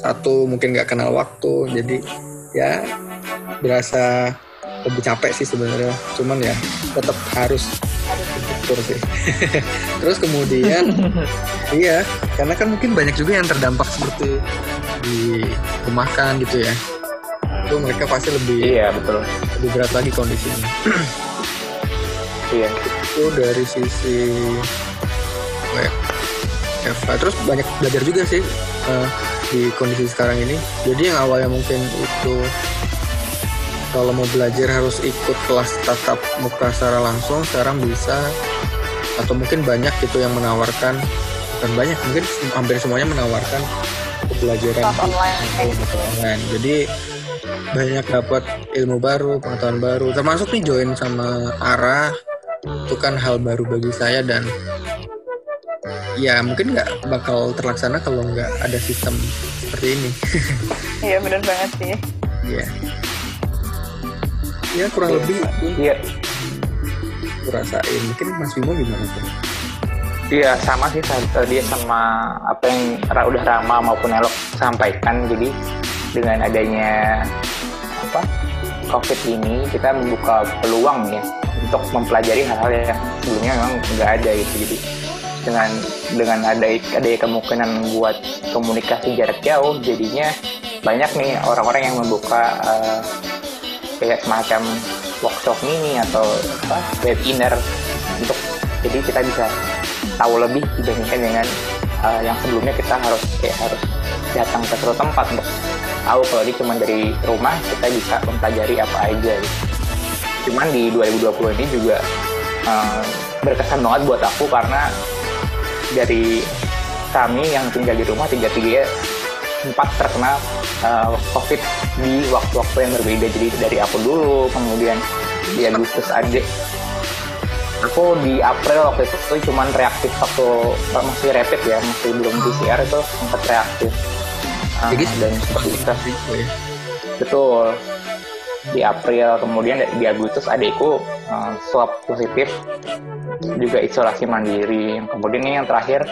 satu mungkin nggak kenal waktu. Jadi ya berasa lebih capek sih sebenarnya. Cuman ya tetap harus bersyukur sih. Terus kemudian iya karena kan mungkin banyak juga yang terdampak seperti di rumahkan gitu ya. Itu mereka pasti lebih Iya betul. lebih berat lagi kondisinya Iya. itu dari sisi kayak Eva terus banyak belajar juga sih eh, di kondisi sekarang ini jadi yang awalnya mungkin itu kalau mau belajar harus ikut kelas tatap muka secara langsung sekarang bisa atau mungkin banyak gitu yang menawarkan bukan banyak mungkin hampir semuanya menawarkan pembelajaran Kelas online gitu. online. Jadi banyak dapat ilmu baru, pengetahuan baru. Termasuk nih join sama Ara itu kan hal baru bagi saya dan ya mungkin nggak bakal terlaksana kalau nggak ada sistem seperti ini. Iya benar banget sih. Iya. Ya kurang lebih Iya. aku rasain. Mungkin Mas Bimo gimana tuh? Iya sama sih tadi sama apa yang Ra- udah Rama maupun Elok sampaikan. Jadi dengan adanya apa COVID ini kita membuka peluang ya untuk mempelajari hal-hal yang sebelumnya memang nggak ada gitu. Jadi dengan dengan ada ada kemungkinan buat komunikasi jarak jauh, jadinya banyak nih orang-orang yang membuka eh, kayak semacam workshop mini atau apa webinar untuk jadi kita bisa tahu lebih dibandingkan dengan uh, yang sebelumnya kita harus kayak harus datang ke suatu tempat untuk tahu kalau ini cuma dari rumah kita bisa mempelajari apa aja gitu. Cuman di 2020 ini juga uh, berkesan banget buat aku karena dari kami yang tinggal di rumah tiga tiga sempat terkena uh, COVID di waktu-waktu yang berbeda. Jadi dari aku dulu, kemudian di Agustus adik aku di April waktu itu tuh cuman reaktif waktu masih rapid ya masih belum PCR itu sempat reaktif. Ah, Jadi dan seperti itu ya. betul di April kemudian di Agustus adikku uh, swab positif juga isolasi mandiri. Kemudian ini yang terakhir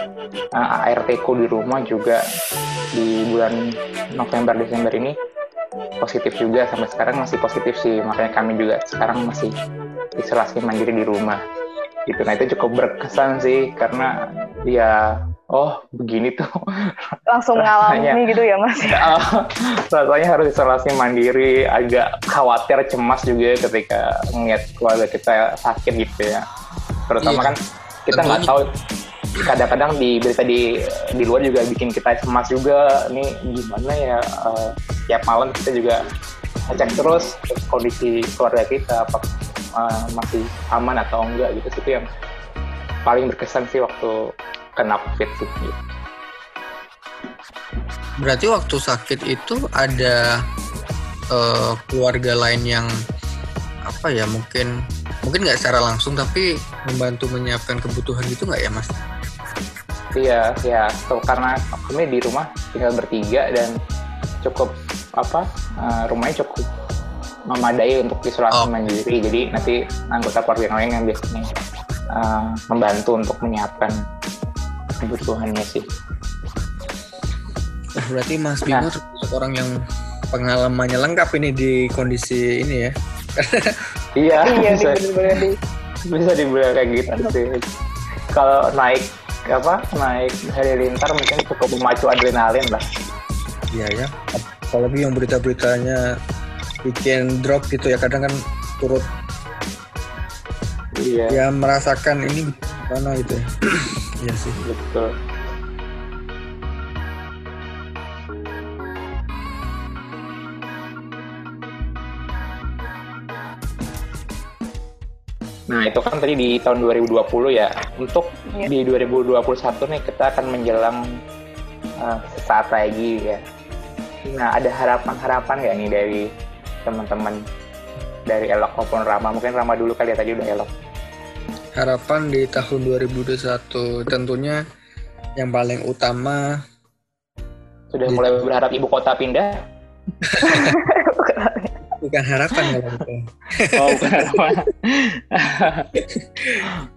uh, ART ku di rumah juga di bulan November Desember ini positif juga. Sampai sekarang masih positif sih. Makanya kami juga sekarang masih isolasi mandiri di rumah. Gitu. Nah itu cukup berkesan sih karena ya oh begini tuh Langsung Rasanya. ngalami gitu ya mas. rasanya harus isolasi mandiri agak khawatir cemas juga ketika melihat keluarga kita sakit gitu ya terutama Iya. kan kita nggak tahu kadang-kadang di berita di di luar juga bikin kita cemas juga ini gimana ya eh, tiap malam kita juga ngecek terus kondisi keluarga kita apa eh, masih aman atau enggak gitu itu yang paling berkesan sih waktu kena covid sih gitu. Berarti waktu sakit itu ada eh, keluarga lain yang apa ya mungkin mungkin nggak secara langsung tapi membantu menyiapkan kebutuhan gitu nggak ya mas? Iya, ya. So, karena kami di rumah tinggal bertiga dan cukup apa eh, rumahnya cukup memadai untuk isolasi Oh. mandiri. Jadi nanti anggota keluarga yang lain yang biasanya eh, membantu untuk menyiapkan kebutuhannya sih. Nah, berarti Mas Bimo Nah. termasuk orang yang pengalamannya lengkap ini di kondisi ini ya. Iya, Iya bisa, bener-bener di bisa dibilang kayak gitu sih. Kalau naik apa naik halilintar mungkin cukup memacu adrenalin lah. Iya ya. Apalagi yang berita-beritanya bikin drop gitu ya kadang kan turut Iya. ya merasakan ini mana gitu ya. Iya sih. Betul. Nah, itu kan tadi di tahun 2020 ya. Untuk Iya. di 2021 nih kita akan menjelang uh, saat lagi ya. Nah, ada harapan-harapan nggak nih dari teman-teman dari Elok maupun Rama? Mungkin Rama dulu kali ya tadi udah Elok. Harapan di tahun 2021 tentunya yang paling utama Sudah Gitu. mulai berharap ibu kota pindah? bukan harapan kalau itu. Oh, bukan harapan.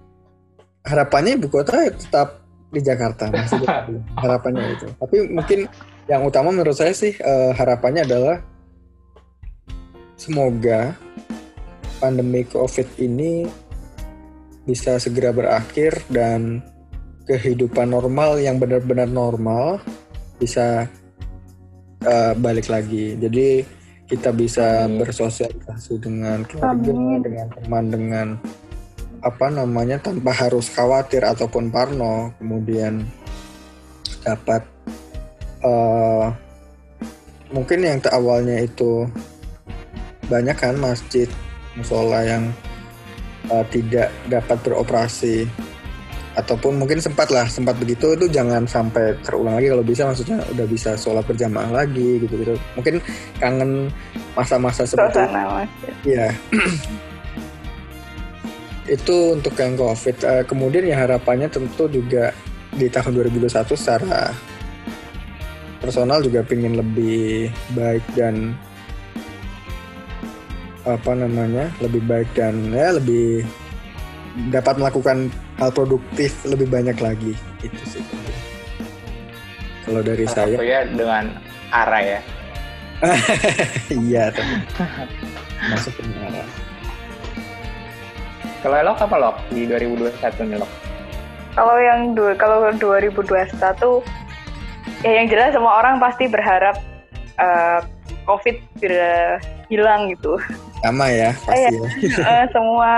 harapannya ibu kota tetap di Jakarta masih di- harapannya itu tapi mungkin yang utama menurut saya sih eh, harapannya adalah semoga pandemi covid ini bisa segera berakhir dan kehidupan normal yang benar-benar normal bisa eh, balik lagi jadi kita bisa Amin. bersosialisasi dengan keluarga Amin. dengan teman dengan apa namanya tanpa harus khawatir ataupun parno kemudian dapat eh, mungkin yang awalnya itu banyak kan masjid musola yang eh, tidak dapat beroperasi ataupun mungkin sempat lah sempat begitu itu jangan sampai terulang lagi kalau bisa maksudnya udah bisa sholat berjamaah lagi gitu gitu mungkin kangen masa-masa seperti. Iya. itu untuk yang COVID. Eh, kemudian ya harapannya tentu juga di tahun 2021 secara personal juga pengen lebih baik dan apa namanya lebih baik dan ya lebih dapat melakukan hal produktif lebih banyak lagi. Itu sih. Kalau dari Salah saya. satunya dengan Ara ya. iya masuk ke arah. Kalau Elok apa Lok di 2021 nih Lok? Kalau yang dua, kalau 2021 ya yang jelas semua orang pasti berharap eh, COVID segera hilang gitu. sama ya Eh, pasti ya. eh, semua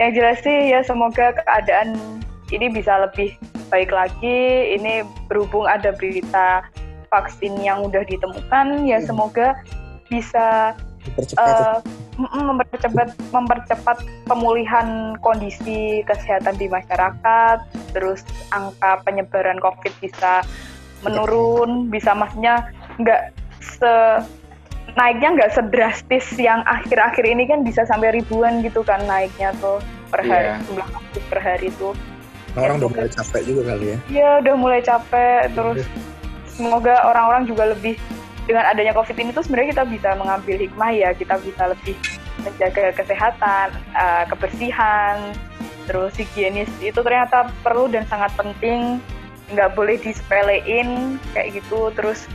yang jelas sih ya semoga keadaan ini bisa lebih baik lagi. Ini berhubung ada berita vaksin yang udah ditemukan, ya semoga bisa dipercepat ya. eh, mempercepat mempercepat pemulihan kondisi kesehatan di masyarakat, terus angka penyebaran COVID bisa menurun, bisa maksudnya nggak se naiknya nggak sedrastis yang akhir-akhir ini kan bisa sampai ribuan gitu kan naiknya tuh per hari Iya. jumlah kasus per hari itu. orang udah mulai capek juga kali ya. Ya udah mulai capek terus semoga orang-orang juga lebih dengan adanya covid ini tuh sebenarnya kita bisa mengambil hikmah ya kita bisa lebih menjaga kesehatan, eh, kebersihan, terus higienis. Itu ternyata perlu dan sangat penting. Nggak boleh disepelein kayak gitu. Terus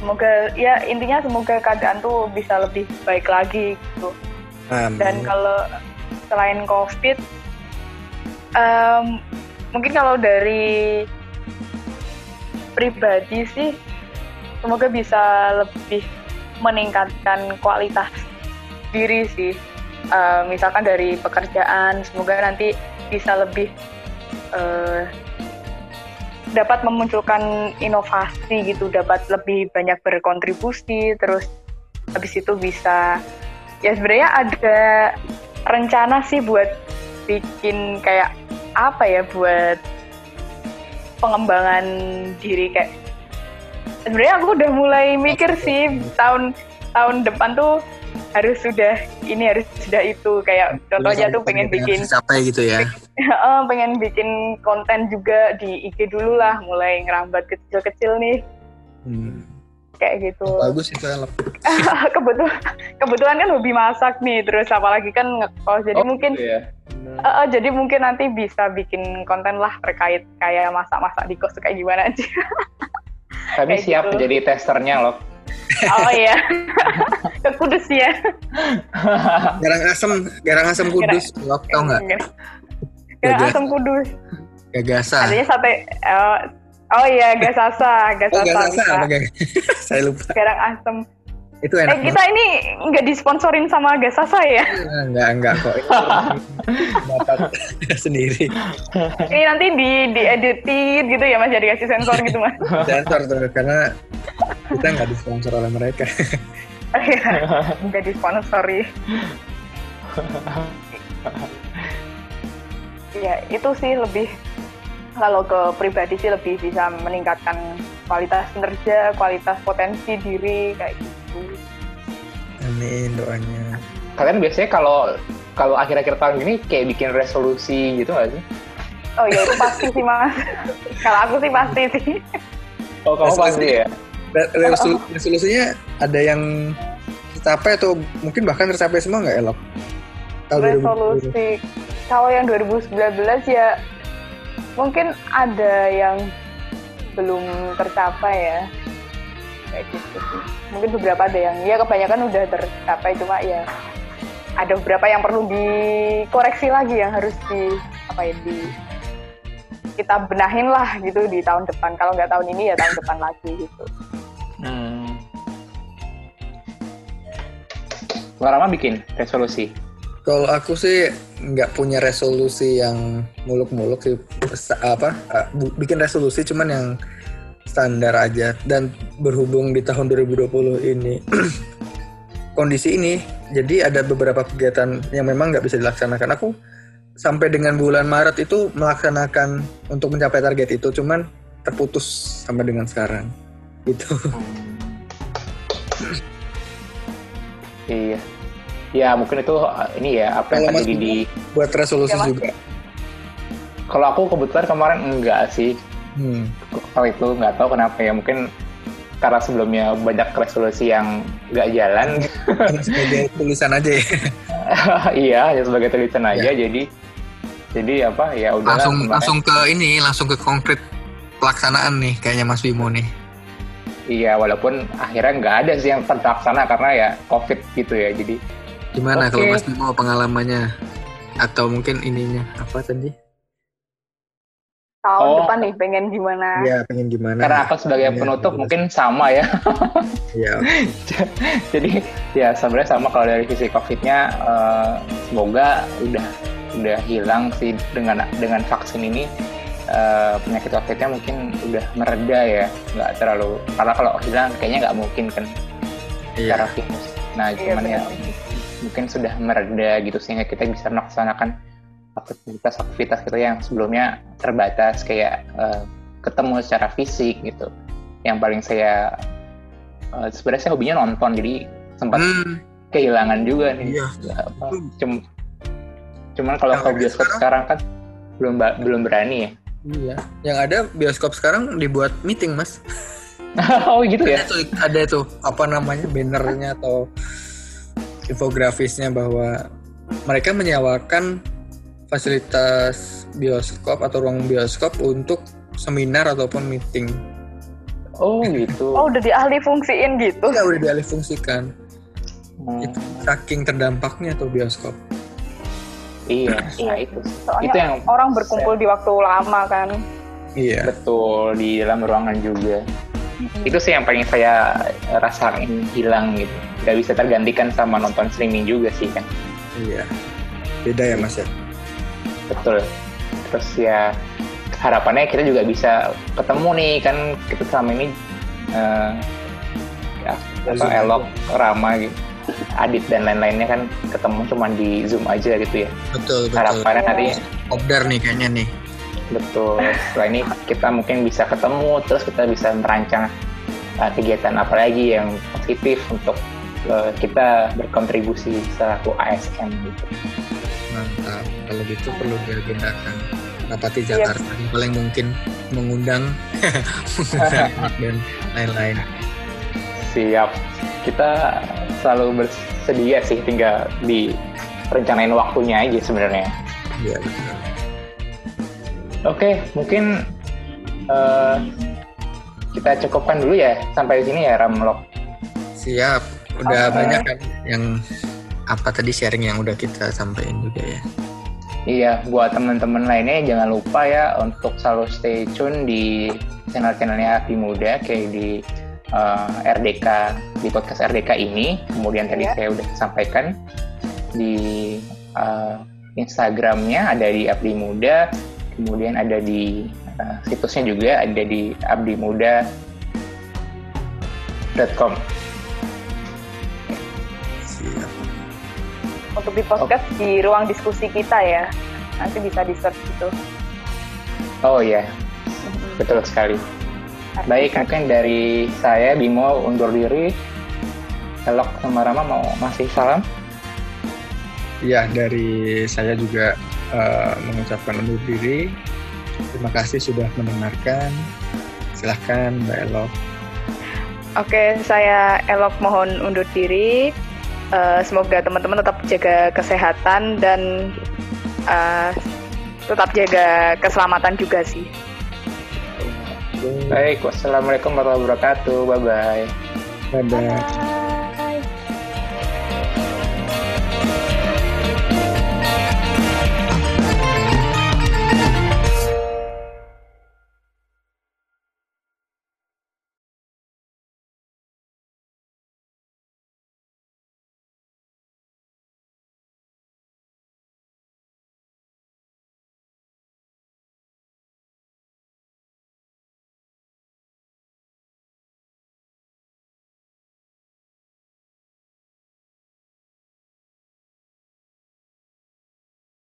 semoga ya intinya semoga keadaan tuh bisa lebih baik lagi gitu Amin. dan kalau selain COVID, em, mungkin kalau dari pribadi sih, semoga bisa lebih meningkatkan kualitas diri sih. Eh, misalkan dari pekerjaan, semoga nanti bisa lebih eh, dapat memunculkan inovasi gitu, dapat lebih banyak berkontribusi, terus habis itu bisa ya sebenarnya ada rencana sih buat bikin kayak apa ya buat pengembangan diri kayak sebenarnya aku udah mulai mikir sih tahun tahun depan tuh harus sudah ini harus sudah itu kayak contohnya tuh pengen bikin capek gitu ya Eh, pengen bikin konten juga di IG dulu lah mulai ngerambat kecil-kecil nih Hmm. kayak gitu bagus itu kebetulan kebetulan kan hobi masak nih terus apalagi kan ngekos jadi Oh, mungkin Iya. Eh, eh, jadi mungkin nanti bisa bikin konten lah terkait kayak masak-masak di kos kayak gimana aja. Kami Kayak siap gitu. jadi testernya Lok. Oh iya, ke Kudus ya. garang asem garang asem kudus Elok tau nggak Kayak Gagas. asam Kudus. gagasan Adanya sate, eh, Oh iya, gasasa, gasasa. Oh, gak? Saya lupa. Garang asem. Itu Eh enak kita ini nggak disponsorin sama gasasa ya? banget. Enggak, enggak kok. Ini sendiri. Ini nanti di dieditin gitu ya mas, jadi kasih sensor gitu mas. Sensor tuh, karena kita nggak disponsor oleh mereka. Iya, nggak disponsori. Ya itu sih lebih kalau ke pribadi sih lebih bisa meningkatkan kualitas kinerja, kualitas potensi diri kayak gitu. Amin doanya. Kalian biasanya kalau kalau akhir-akhir tahun ini kayak bikin resolusi gitu nggak sih? Oh ya itu pasti sih mas. kalau aku sih pasti sih. Oh kamu pasti ya? Re- resolu- Resolusinya ada yang tercapai atau mungkin bahkan tercapai semua nggak elok? Tahun 2020. Resolusi kalau yang 2019 ya mungkin ada yang belum tercapai ya kayak gitu sih. Mungkin beberapa ada yang ya kebanyakan udah tercapai cuma ya ada beberapa yang perlu dikoreksi lagi yang harus di apa ya di kita benahin lah gitu di tahun depan. Kalau nggak tahun ini ya tahun depan lagi gitu. Hmm. Rama bikin resolusi. Kalau aku sih nggak punya resolusi yang muluk-muluk sih, apa bikin resolusi cuman yang standar aja dan berhubung di tahun 2020 ini kondisi ini jadi ada beberapa kegiatan yang memang nggak bisa dilaksanakan aku sampai dengan bulan Maret itu melaksanakan untuk mencapai target itu cuman terputus sampai dengan sekarang gitu Iya. Ya mungkin itu uh, ini ya apa yang tadi di. buat resolusi Ya, juga Kalau aku kebetulan kemarin enggak sih. hmm. Kalau itu nggak tahu kenapa ya mungkin karena sebelumnya banyak resolusi yang nggak jalan. Sebagai tulisan aja ya iya, hanya sebagai tulisan aja. Jadi jadi apa ya udah langsung langsung ke ini langsung ke konkret pelaksanaan nih kayaknya Mas Bimo nih Iya, walaupun akhirnya nggak ada sih yang terlaksana karena ya COVID gitu ya. Jadi gimana Oke. kalau Mas Bimo pengalamannya atau mungkin ininya apa tadi Tahun Oh. depan nih pengen gimana? ya pengen gimana karena aku sebagai Iya, penutup betul. mungkin sama ya. ya Jadi ya sebenarnya sama kalau dari sisi COVID-nya eh, semoga udah udah hilang sih dengan dengan vaksin ini eh, penyakit COVID-nya mungkin udah mereda ya, nggak terlalu karena kalau hilang kayaknya nggak mungkin kan iya secara virus. Nah Iya, cuman ya mungkin sudah mereda gitu sehingga kita bisa melaksanakan aktivitas-aktivitas kita yang sebelumnya terbatas kayak eh, ketemu secara fisik gitu. Yang paling saya eh, sebenarnya saya hobinya nonton jadi sempat Hmm, kehilangan juga nih. Iya. Apa, cum- cuman kalau Yang ke bioskop sekarang- sekarang kan belum belum berani ya. Iya. Yang ada bioskop sekarang dibuat meeting Mas. Oh gitu ya. ada tuh ada tuh. Apa namanya bannernya atau infografisnya bahwa mereka menyewakan fasilitas bioskop atau ruang bioskop untuk seminar ataupun meeting. Oh gitu. Oh udah dialih fungsiin gitu? Enggak udah dialih fungsikan. Hmm, itu saking terdampaknya tuh bioskop iya, nah Iya. itu. Soalnya Itu yang orang berkumpul di waktu lama kan. iya betul di dalam ruangan juga. Itu sih yang paling saya rasain hilang gitu. Gak bisa tergantikan sama nonton streaming juga sih kan. iya beda ya mas ya Betul. Terus ya harapannya kita juga bisa ketemu nih kan kita selama ini eh, ya, apa, Zoom elok Rama gitu. Adit dan lain-lainnya kan ketemu cuma di Zoom aja gitu ya. betul betul Harapannya nanti obdar nih kayaknya nih betul. Setelah ini kita mungkin bisa ketemu terus kita bisa merancang uh, kegiatan apa lagi yang positif untuk uh, kita berkontribusi selaku ASN gitu. mantap kalau gitu perlu diagendakan rapat di Iya. Jakarta yang paling mungkin mengundang mengundang dan lain-lain Siap. Kita selalu bersedia sih tinggal di rencanain waktunya aja sebenarnya. iya betul Oke, mungkin uh, kita cukupkan dulu ya sampai di sini ya Ramlok. siap udah Oke. banyak kan yang apa tadi sharing yang udah kita sampaikan juga ya Iya, buat teman-teman lainnya jangan lupa ya untuk selalu stay tune di channel-channelnya Abdi Muda kayak di uh, RDK di podcast RDK ini. Kemudian tadi Iya. saya udah sampaikan di uh, Instagramnya ada di Abdi Muda, kemudian ada di uh, situsnya juga ada di abdimuda.com. Siap. Untuk di podcast di ruang diskusi kita ya. Nanti bisa di search gitu. Oh iya, betul sekali. Baik, mungkin dari saya Bimo undur diri. Elok sama Rama mau masih salam? Ya, dari saya juga eh, mengucapkan undur diri. Terima kasih sudah mendengarkan. Silahkan Mbak Elok. Oke, saya Elok mohon undur diri. Eh, semoga teman-teman tetap jaga kesehatan dan eh, tetap jaga keselamatan juga sih. Baik, wassalamualaikum warahmatullahi wabarakatuh. Bye-bye. Dadah. Bye.